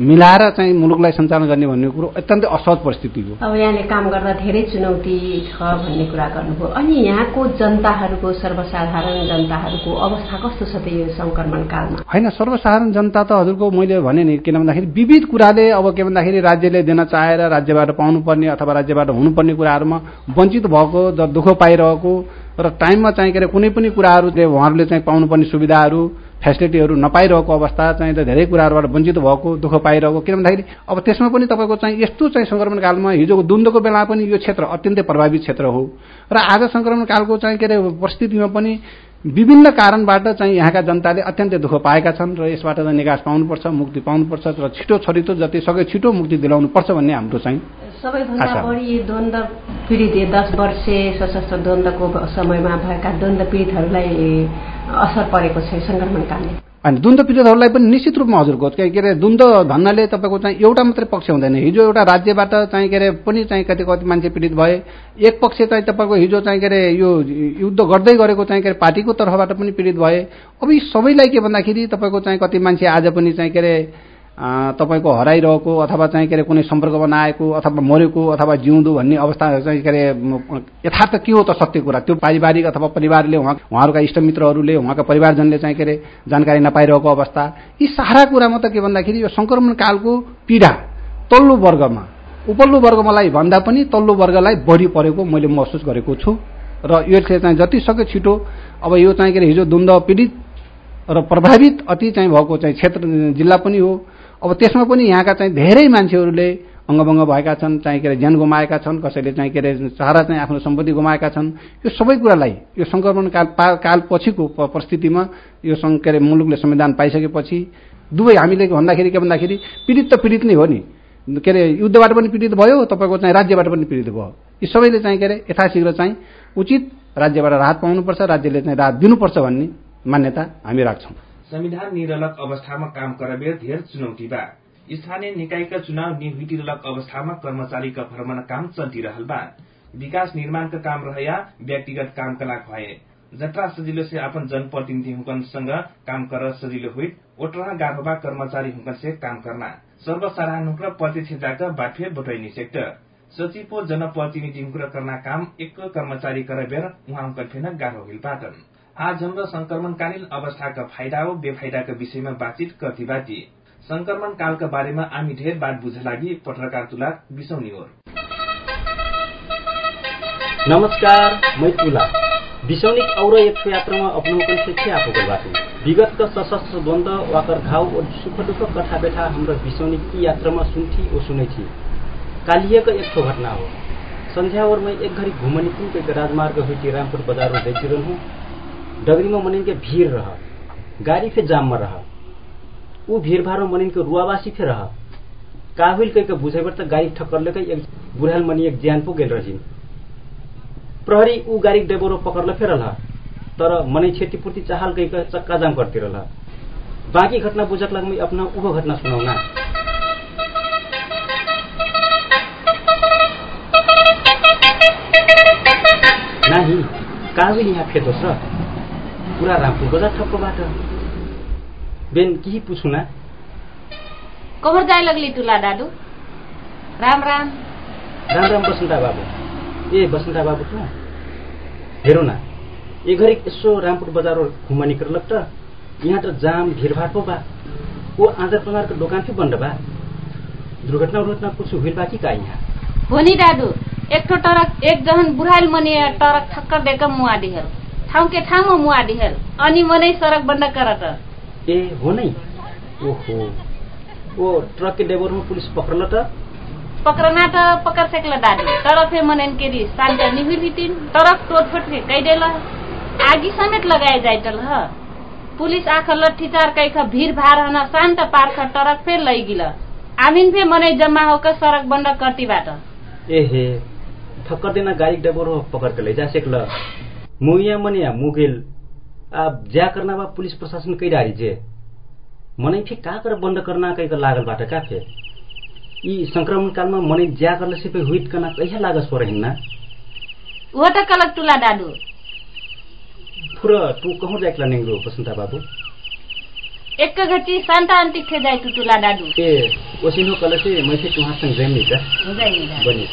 मिलाएर चाहिँ मुलुकलाई सञ्चालन गर्ने भन्ने कुरो अत्यन्तै असहज परिस्थिति हो। अब यहाँले काम गर्दा धेरै चुनौती छ भन्ने कुरा गर्नुभयो। अनि यहाँको जनताहरूको सर्वसाधारण जनताहरूको अवस्था कस्तो छ त यो संक्रमण कालमा? होइन सर्वसाधारण जनता त हजुरको मैले भने नि किन भन्दाखेरि विविध कुराले अब के भन्दाखेरि राज्यले दिन चाहेर राज्यबाट पाउनुपर्ने अथवा राज्यबाट हुनुपर्ने कुराहरूमा वञ्चित भएको दुःख पाइरहेको र टाइममा चाहिँ के अरे कुनै पनि कुराहरूले उहाँहरूले चाहिँ पाउनुपर्ने सुविधाहरू फेसिलिटीहरू नपाइरहेको अवस्था चाहिँ धेरै कुराहरूबाट वञ्चित भएको दुःख पाइरहेको किन भन्दाखेरि अब त्यसमा पनि तपाईँको चाहिँ यस्तो चाहिँ सङ्क्रमण कालमा हिजोको द्वन्द्वको बेला पनि यो क्षेत्र अत्यन्तै प्रभावित क्षेत्र हो। र आज सङ्क्रमण कालको चाहिँ के अरे परिस्थितिमा पनि विभिन्न कारणबाट चाहिँ यहाँका जनताले अत्यन्तै दुःख पाएका छन् र यसबाट चाहिँ निकास पाउनुपर्छ मुक्ति पाउनुपर्छ र छिटो छरितो जति सके छिटो मुक्ति दिलाउनुपर्छ भन्ने हाम्रो चाहिँ सबैभन्दा बढी द्वन्द पीडित दस वर्षे सशस्त्र द्वन्द्वको समयमा भएका द्वन्द पीडितहरूलाई असर परेको छ सङ्क्रमणकालले अनि द्वन्द पीडितहरूलाई पनि निश्चित रूपमा हजुरको के अरे द्वन्द भन्नाले तपाईँको चाहिँ एउटा मात्रै पक्ष हुँदैन। हिजो एउटा राज्यबाट चाहिँ के अरे पनि चाहिँ कति कति मान्छे पीडित भए एक पक्ष चाहिँ तपाईँको हिजो चाहिँ के अरे यो युद्ध गर्दै गरेको चाहिँ के अरे पार्टीको तर्फबाट पनि पीडित भए। अब यी सबैलाई के भन्दाखेरि तपाईँको चाहिँ कति मान्छे आज पनि चाहिँ के अरे तपाईँको हराइरहेको अथवा चाहिँ के अरे कुनै सम्पर्कमा नआएको अथवा मरेको अथवा जिउँदो भन्ने अवस्था चाहिँ के अरे यथार्थ के हो त सत्य कुरा? त्यो पारिवारिक अथवा परिवारले उहाँ उहाँहरूका इष्टमित्रहरूले उहाँका परिवारजनले चाहिँ के अरे जानकारी नपाइरहेको अवस्था। यी सारा कुरामा त के भन्दाखेरि यो सङ्क्रमण कालको पीडा तल्लो वर्गमा उपल्लो वर्गमालाई भन्दा पनि तल्लो वर्गलाई बढी परेको मैले महसुस गरेको छु। र यो चाहिँ जति सक्यो छिटो अब यो चाहिँ के अरे हिजो द्वन्द पीडित र प्रभावित अति चाहिँ भएको चाहिँ क्षेत्र जिल्ला पनि हो। अब त्यसमा पनि यहाँका चाहिँ धेरै मान्छेहरूले अङ्गभङ्ग भएका छन् चाहिँ के अरे ज्यान गुमाएका छन् कसैले चाहिँ के अरे सारा चाहिँ आफ्नो सम्पत्ति गुमाएका छन्। यो सबै कुरालाई यो सङ्क्रमण काल काल पछिको परिस्थितिमा यो के अरे मुलुकले संविधान पाइसकेपछि दुवै हामीले भन्दाखेरि के भन्दाखेरि पीडित त पीडित नै हो नि। के अरे युद्धबाट पनि पीडित भयो तपाईँको चाहिँ राज्यबाट पनि पीडित भयो। यी सबैले चाहिँ के अरे यथाशीघ्र चाहिँ उचित राज्यबाट राहत पाउनुपर्छ राज्यले चाहिँ राहत दिनुपर्छ भन्ने मान्यता हामी राख्छौँ। संविधान निरलक अवस्थामा काम करबेर धेर चुनौती बा। स्थानीय निकायका चुनाव निविधिरलक अवस्थामा कर्मचारीका भ्रमण काम चलिरहल बा। विकास निर्माणका काम रहया व्यक्तिगत कामका लाग भए। जत्रा सजिलो से अपन जनप्रतिनिधि हुकनसँग काम कर सजिलो हुई ओटरा गाभबा कर्मचारी हुकन से काम करना सर्वसाधारण हुक्र प्रत्यक्ष जाकर बाठे बटैनी सेक्टर सचिवको जनप्रतिनिधि हुक्र काम एक कर्मचारी करबेर उहाँ हुकन फेन गाह्रो हिल पाटन आज हाम्रो संक्रमणकालीन अवस्थाका फाइदा हो बेफाइदाका विषयमा बातचित गर्दै बाटी संक्रमण कालका बारेमा हामी ढेर बात बुझ लागि पत्रकार तुला बिसौनी हो। नमस्कार मै तुला। बिसौनिक और एक यात्रामा अपनाउकन से आफूको बाटो। विगतका सशस्त्र द्वन्द वाकर घाउ और सुख दुःख कथा बेथा हाम्रो बिसौनिक यी यात्रामा सुन्थी ओ सुनै थी कालिएको एक ठो घटना हो। सन्ध्यावरमा एक घडी घुमनी कुन राजमार्ग रामपुर बजार देखिरहनु डगरीमा मनिन के भीड़ रह गाड़ी फे जाम में रह। ऊ भीड़ भाड़ में मनिन के रुआवासी फे रह। काहुल कह के बुझे त गाड़ी ठक्कर लेके एक बुढ़ाल मनी एक ज्यान पो गेल रहिन। प्रहरी ऊ गाड़ी डेबोरो फेर रहा तर मनै क्षतिपूर्ति चाहल कह के चक्का जाम करती रहा। बाकी घटना बुझक लग मैं अपना उहो घटना सुनाऊना नाही काहुल यहाँ फेदोस् र? पुरा रामपुर बजार ठप्पबाट बेन केही पुछुना कभर जाय लगली तुला दादू राम राम राम राम बसन्ता बाबु ए बसन्ता बाबु त हेरौ न ए घरि यसो रामपुर बजार घुमा निकलक त यहाँ त जाम भिडभाड पो बा ओ आधार पनारको दोकान थियो बन्द बा दुर्घटना उर्घटना कुछ हुइल बा कि का यहाँ हो नि दादू एक ठो टरक एक जहन बुढाइल मनी टरक ठक्कर देकर मुआ दिहर ठाउँके ठाउँमा मुआ दिहर अनि मनै सडक बन्द कर त ए हो नै। ओहो। ओ ट्रक के ड्राइभरमा पुलिस पक्रल त? पक्रना त पकर सेकल फे मनन केरी शान्त निहुलितिन तरक तोडफोट फे कैदेल आगी समेत लगाए जाइटल ह। पुलिस आख लट्ठी चार कैख भीड़ भार हन शान्त पार्ख टरक फेर लैगिल। आमिन फे मनै जम्मा होकर सडक बन्द कर्तीबाट। ए हे। ठक्कर देना गाडी ड्राइभर पकड़ के ले जा सेकल। मुया मनिया मुगेल अब ज्या करना बा पुलिस प्रशासन कई डारी जे? मनै फे का कर बंद करना कई का लागल बाटा का फे? ई संक्रमण काल में मनै ज्या करले से पे हुइट कना कहिया लागस पर हिन्ना वो त कलक तुला दादू पुरा तू कहूँ जाइकला नेंगरो बसंता बाबू? एक घटी शान्ता अन्तिक थे जाए टुटुला डाडू ए ओसिनो कलसे मैथे तुहासँग जेम्नी त हो जाइए बनी।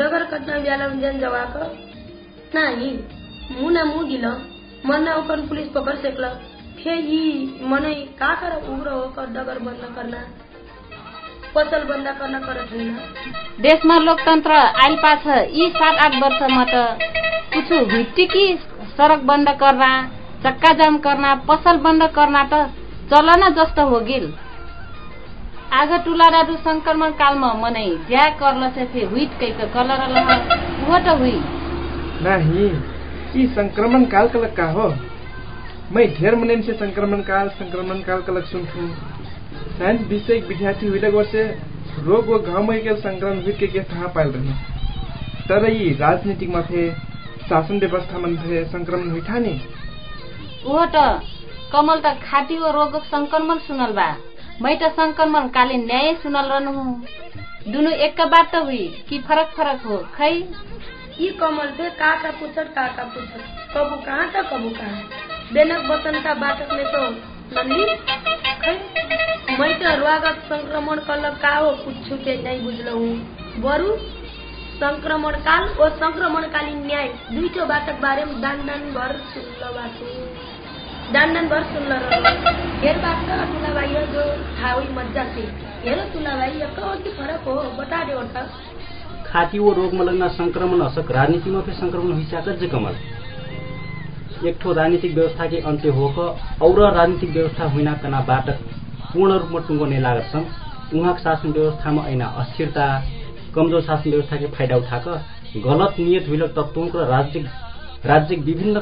डगर कट्न ब्यालम जन जवाक। नाही मुना मुगिल मन्ना उकन पुलिस पकड़ सेकल। फे यी मनै का कर उग्र होकर डगर बन्द करना पसल बन्द गर्न करत होइन देशमा लोकतन्त्र आइल पाछ यी सात आठ वर्षमा त कुछ भिट्टिकी सडक बन्द करना चक्का जाम करना पसल बन्द करना त चलन जस्तो हो गिल आग टुला डाडु संक्रमण कालमा मनै ज्या करल से फे हुइट कैक कलर लह वो त हुई नाही यी संक्रमण काल कलक का हो? मैं ढेर मनेन से संक्रमण काल संक्रमण काल कलक सुनथु। साइंस विषय विद्यार्थी हुइलक वर्षे रोग व घाव में के संक्रमण हुई के के थाहा पाइल रही तर यी राजनीतिक में थे शासन व्यवस्था में थे संक्रमण था नि वो त कमल त खाटी व रोगक संक्रमण सुनल बा। मै त संक्रमण कालीन न्याय सुनल रहनु दुनु एक बात हुई कि फरक फरक हो खै? यी कमल फे काका पुछट काका पुछट कबू कहाँ त कबू कहाँ? बेनक बसन का बाटक में तो नंदी खै? मैं त संक्रमण कल का हो कुछ के नहीं बुझल बरु संक्रमण काल ओ संक्रमण कालीन न्याय दुईटो बाटक बारे में दान दान भर सुनल दान दान भर सुनल हेर बात तुला भाई जो था हुई मज्जा से हेर तुला भाई कौन फरक हो बता दे खाती वो रोग में लगना संक्रमण असक राजनीति में फिर संक्रमण हुई सकत जे कमल। एक ठो राजनीतिक व्यवस्था के अंत्य हो और राजनीतिक व्यवस्था हुइना कना बाटक पूर्ण रूपमा टुङ्गो नै लागत छन् उहाँको शासन व्यवस्थामा ऐना अस्थिरता कमजोर शासन व्यवस्था के फाइदा उठाक गलत नियत हुइलक तत्वों र राज्यिक राज्यिक विभिन्न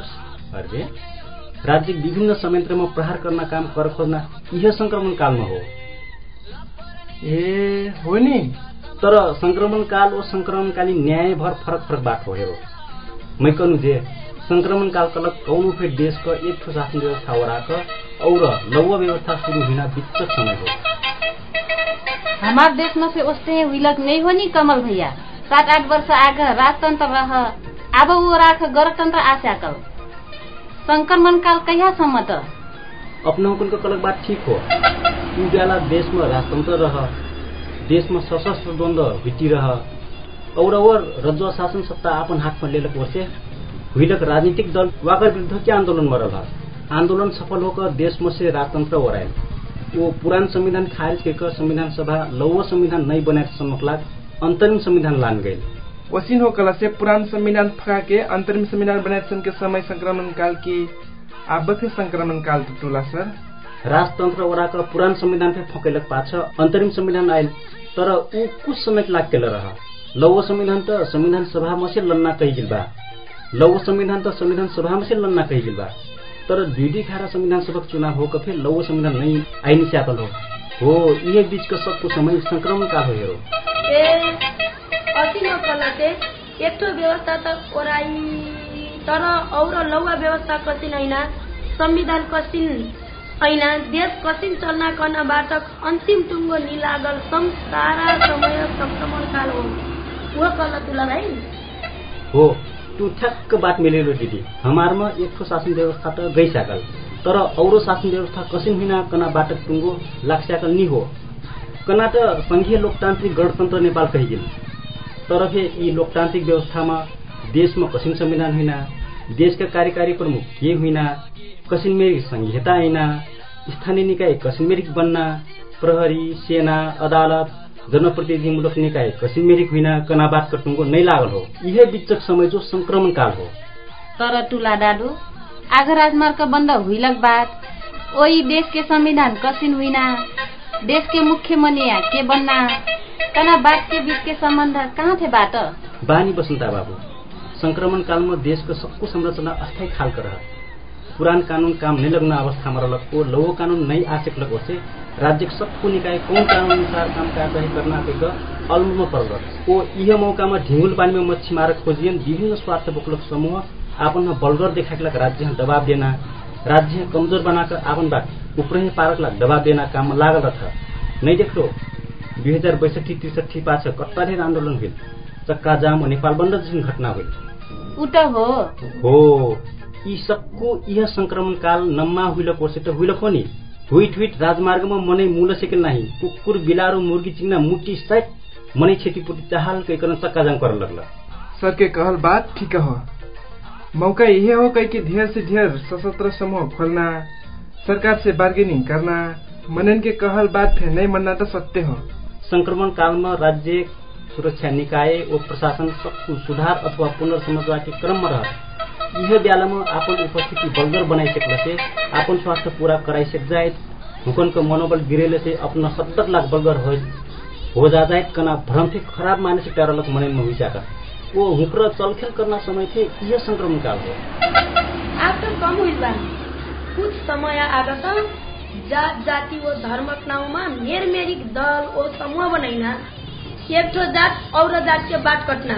राज्यिक विभिन्न संयन्त्रमा प्रहार गर्न काम कर खोज्न यह संक्रमण कालमा हो। ए हो नि। तर संक्रमण काल ओ संक्रमणकालीन न्याय भर फरक फरक बात हो हेरो। मै कहनु जे संक्रमण काल कलक कौनो फिर देश का एक ठो शासन व्यवस्था ओराक और लौवा व्यवस्था शुरू हुना बिचक समय हो। हमार देश में से ओस्ते विलक नहीं हो नी कमल भैया। सात आठ वर्ष आग राजतंत्र रह। अब वो राख गणतंत्र आशाकल संक्रमण काल कहियासम्म त। अपना हुकुनको कलक बात ठीक हो। ऊ बेला देशमा राजतन्त्र रह देशमा सशस्त्र द्वन्द भिटिरह। और और रजुवा शासन सत्ता आपन हातमा लेलक वर्षे हुइलक राजनीतिक दल वाकर विरुद्ध के आन्दोलन मरल आन्दोलन सफल होकर देश में से राजतंत्र ओरायल वो पुरान संविधान खारिज के संविधान सभा लौव संविधान नहीं बनाए सम्मकलाग अंतरिम संविधान लान गई वसीन हो कला से पुरान संविधान फका के अंतरिम संविधान बनाए सन के समय संक्रमण काल की आबक संक्रमण काल टुला सर। राजतन्त्र ओराका पुरान संविधान पे फकैलक पाछ अंतरिम संविधान आयल तर ऊ कुछ समय लाग केल रह। लौव संविधान त संविधान सभा में से लन्ना कही गिल बा। लौव संविधान त संविधान सभा में से लन्ना कही गिल बा। तर दुई खारा संविधान सभा चुनाव हो फिर लौव संविधान नहीं आइन स्यापल हो। हो यही बीच का सबको समय संक्रमण काल हो हेरो न कलते ठो व्यवस्था त ओराई तर और लौवा व्यवस्था कसिन होइन संविधान कसिन होइन देश कसिन चल्ना गर्न बाटक अन्तिम टुङ्गो निलागल संसारा समय संक्रमण काल हो वो कल तुला भाइ हो तू ठ्याक्क बात मिलेलो दिदी हमारमा एक ठो शासन व्यवस्था त गइसकल तर औरो शासन व्यवस्था कसिन हुइना कना बाटक टुङ्गो लाग्स्याकल नि हो कना त संघीय लोकतान्त्रिक गणतन्त्र नेपाल कहिगिल तर फे यी लोकतान्त्रिक व्यवस्थामा देशमा कसिन संविधान हुइना देशका कार्यकारी प्रमुख के हुइना कसिन मेरिक संहिता ऐना स्थानीय निकाय कसिन मेरिक बन्ना प्रहरी सेना अदालत जनप्रतिनिधिमूलक निकाय कसिन मेरिक हुइना कनाबाद कटुङ्गो नै लागल हो। यही बिचक समय जो संक्रमण काल हो। तर टुला डाडू आग राजमार्ग बन्द हुइलक बात ओई देश के संविधान कसिन हुइना देश के मुख्य मनिया के बन्ना? के बीच के सम्बन्ध? कहाँ बात? बानी बसन्ता बाबू संक्रमण कालमा देशको सबको संरचना अस्थायी खालको रह। पुरान कानून काम नहीं लगना अवस्थामा रहलक लवो कानून नहीं आ सकलक ओसे राज्य सबको निकाय कौन कानून अनुसार काम कार्यवाही करना के अलमुमा पर्लक ओ यह मौकामा ढिंगुल पानीमा मच्छी मार खोजियन विभिन्न स्वार्थ बोकलक समूह आपन बलगर देखाकलक राज्य दबाव देना राज्य कमजोर बनाकर आपन बात उपरही पारकलक दबाव देना काम लागल रह। नहीं देखलो दुई हजार बैसठी त्रिसठी पाछ कट्टाधेर आन्दोलन हुइल चक्का जाम नेपाल बन्द जैसन घटना हुइल ऊ त हो। हो। यी सबको यह संक्रमण काल नम्मा हुइल त हुइल पनि हुइट हुइट राजमार्गमा मनै मूल सेकेल नाही। कुकुर बिलारो मुर्गी चिंगना मुट्टी सहित मनै क्षतिपूर्ति चाहल कैकन चक्का जाम कर लगल। सर के कहल बात ठीक हो। मौका यही हो कई कि ढेर से ढेर सशस्त्र समूह खोलना सरकार से बार्गेनिंग करना। मनन के कहल बात फिर नहीं मनना तो सत्य हो। संक्रमण कालमा राज्य सुरक्षा निकाय व प्रशासन सबको सुधार अथवा पुनर्समझवा के क्रममा रह यह बेलामा आपन उपस्थिति बलगर बनाइसकला से आपन स्वास्थ्य पूरा कराइसक जाए हुकनको मनोबल गिरेले से अपना सत्तर लाख बलगर हो हो जा जाए कना भ्रम थे खराब मानसिक टारलक मन में हुक्र चलखेल करना समय थे यह संक्रमण काल हो। कम हुई कुछ समय आगत जात जाति वो धर्मक नाउँमा मेरमेरिक दल ओ समूह बनैना एक ठो जात और जात के बात कटना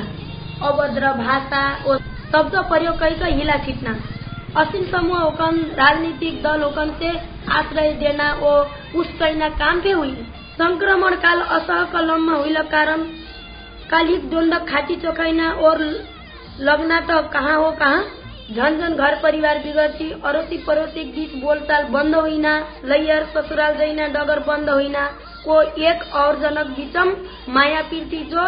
अभद्र भाषा ओ शब्द प्रयोग करके हिला छिटना असीम समूह होकन राजनीतिक दल होकन से आश्रय देना ओ उस्कैना काम पे हुई। संक्रमण काल असह कलम हुई कारण कालिक द्वन्द खाची चोखाइना और लगना तो कहाँ हो कहाँ? झन घर परिवार बिगर्ची अड़ोसी पड़ोसी बीच बोलचाल बंद होइना लैयर ससुराल जैना डगर बंद होइना को एक और जनक बीचम माया प्रीति जो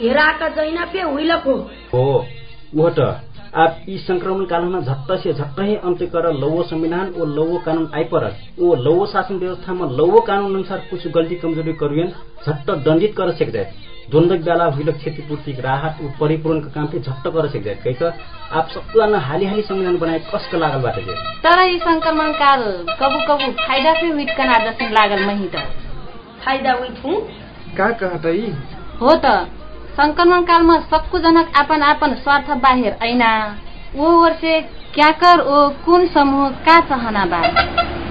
हेरा का जैना पे हुइलक हो हो आप ई संक्रमण कालमा झट्ट से झट्ट अन्त्य कर लौवो संविधान ओ लौवो कानून आइपरत ओ लौवो शासन व्यवस्थामा लौवो कानून अनुसार कुछ गल्ती कमजोरी करियन झट्ट दण्डित कर सकते द्वन्द्व बेला हुइल क्षतिपूर्ति राहत ऊ परिपूरण का काम झट्ट कर सकते कहीं तो आप सबजना हाली हाली संविधान बनाए कसको लागल बाटे जे तर यी संक्रमण काल कबू कबू फाइदा पे हुइटकना जसन लागल मही त। फाइदा थू का कहता हो त संक्रमण कालमा सबको जनक आपन आपन स्वार्थ बाहिर ऐना। ओ वर्षे क्या कर ओ कुन समूह का चाहना बा?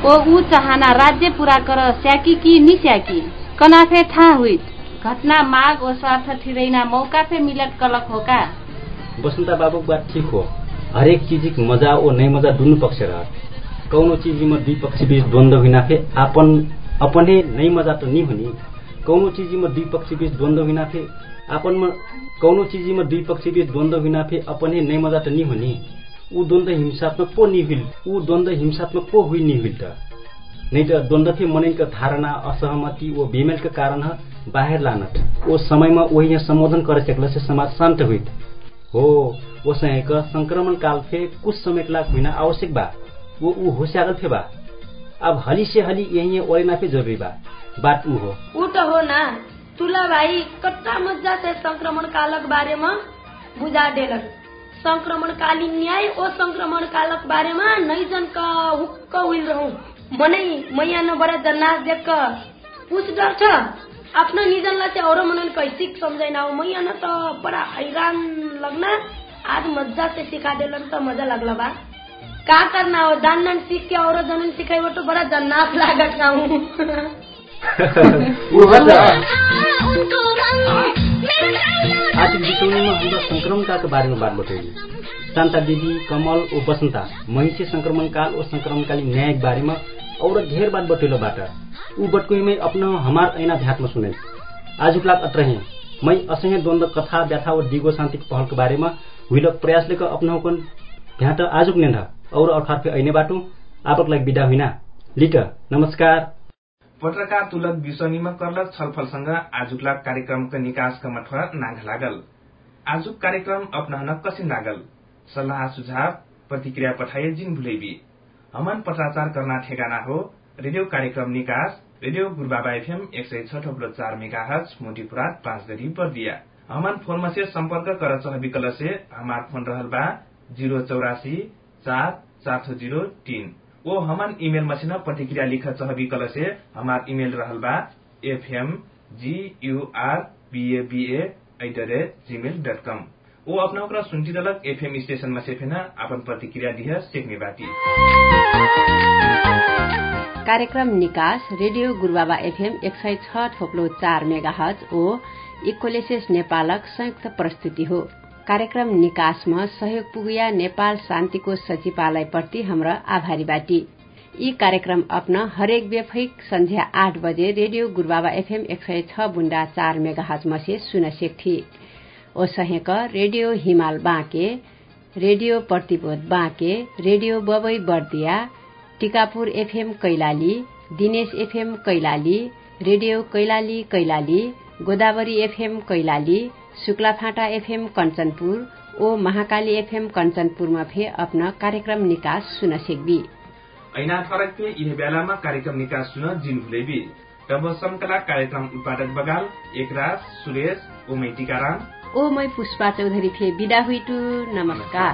ओ ऊ चाहना राज्य पूरा कर स्याकी कि निस्याकी? कनाफे था हुइट। घटना माग ओ स्वार्थ ठिरैना मौका पे मिलत कलक हो का? बसंता बाबू बात ठीक हो। हरेक चीज मजा ओ नहीं मजा दुनु पक्ष रह। कौनो चीज में दुई पक्ष बीच द्वंद्व हुई फे आपन अपने नहीं मजा तो नहीं हुनी। कौनो चीज में दुई पक्ष बीच द्वंद्व हुई फे आपन में कौनो चीज में दुई पक्ष बीच द्वंद्व हुई फे अपने नहीं मजा तो नहीं हुनी। ऊ द्वंद्व हिंसात्मक पो हुई ऊ द्वंद्व हिंसात्मक पो हुई हुई त। नहीं तो द्वंद्व थे मन का धारणा असहमति वो बेमेल के कारण बाहर लानत। वो समय में वही यहाँ संबोधन करे सकल से समाज शांत हुई हो समय का संक्रमण काल थे कुछ समय लाख हुई आवश्यक बा। वो ऊ होशियार थे बा। अब हली से हली यही ओरेना पे जरूरी बा। बात ऊ हो। ऊ तो हो ना। तुला भाई कट्टा मजा से संक्रमण कालक बारे में बुझा देलक। संक्रमण कालीन न्याय ओ संक्रमण कालक बारे में नहीं जन का हुक्क हुइल रहूं। मनै मैया न बड़ा जन्नास देख पूछ डर छ। आफ्नो निजनलाई चाहिँ औरो मनन कैसी सम्झाइन हो। मैया न त बड़ा हैरान लगना। आज मजा से सिखा देलन त मजा लगला बा। का करना हो? दान दान सीख के औरो जनन बड़ा जन्नास लागत का हूँ। आज बितौनी में हमरा संक्रमण काल के बारे में बात बताइए शान्ता दिदी कमल ओ बसंता महिषी संक्रमण काल और संक्रमणकालीन न्याय के बारे में और ढेर बात बतैलो बाटा। ऊ बटकोई में अपना हमार ऐना ध्यात्म सुने। आज लाग अत्रहे मैं असह्य द्वंद्व कथा व्यथा और दिगो शान्ति के पहल के बारे में हुइल प्रयास लेकर अपना कन भ्याट आजुक नेन्धा। और पे ऐने बाटो आपक लागि विदा हुइना। लिट नमस्कार। पत्रकार तुलक विश्वनीमा कर्लक छलफलसँग आजुकलाग कार्यक्रमका निकासका मठवा नाघ लागल। आजुक कार्यक्रम अपनाहन कसिन लागल? सल्लाह सुझाव प्रतिक्रिया पठाए जिन भुलैबी। हमन पत्राचार करना ठेगाना हो। रेडियो कार्यक्रम निकास। रेडियो गुरुबाबा एफएम एक सय छ ठोप्लो चार मेगा हज मोटीपुरात पाँच गरी बर्दिया। हमन फोनमा से संपर्क कर चह विकल से हमार फोन रहल बा जीरो चौरासी चार चार सौ जीरो तीन। ओ हमन ईमेल मसिन प्रतिक्रिया लिख चह विकल से हमार ईमेल रहल बा FM G U R B A B A at the rate Gmail dot com. ओ ओकरा सुनती दलक एफएम स्टेशन में से फेना अपन प्रतिक्रिया दिह सेक्ने बाटी कार्यक्रम निकास रेडियो गुरुबाबा एफएम एक सय छ थोप्लो चार मेगा हज ओ इकोलेसिस नेपालक संयुक्त प्रस्तुति हो। कार्यक्रम निकासमा सहयोग पुगिया नेपाल शान्तिको सचिवालयप्रति हाम्रा आभारी बाटी यी कार्यक्रम अपना हरेक बेफैक संध्या आठ बजे रेडियो गुरुबाबा एफएम एक सय छ बुण्डा चार मेगाहज मसे सुन सेक्थी। ओ सहेक radio Himal Banke radio Pratibodh Banke radio Babai Bardiya Tikapur FM Kailali Dinesh FM Kailali radio Kailali Kailali Godavari FM Kailali Shuklaphanta FM Kanchanpur ओ महाकाली एफएम कञ्चनपुरमा फे अपना कार्यक्रम निकास सुन सेक्बी। ऐना फरक पे बेलामा कार्यक्रम निकास सुन जिन भुलेबी तब समकला कार्यक्रम उत्पादक बगाल एकराज सुरेश ओमै टीकाराम ओ मै पुष्पा चौधरी फे विदा हुइटु नमस्कार।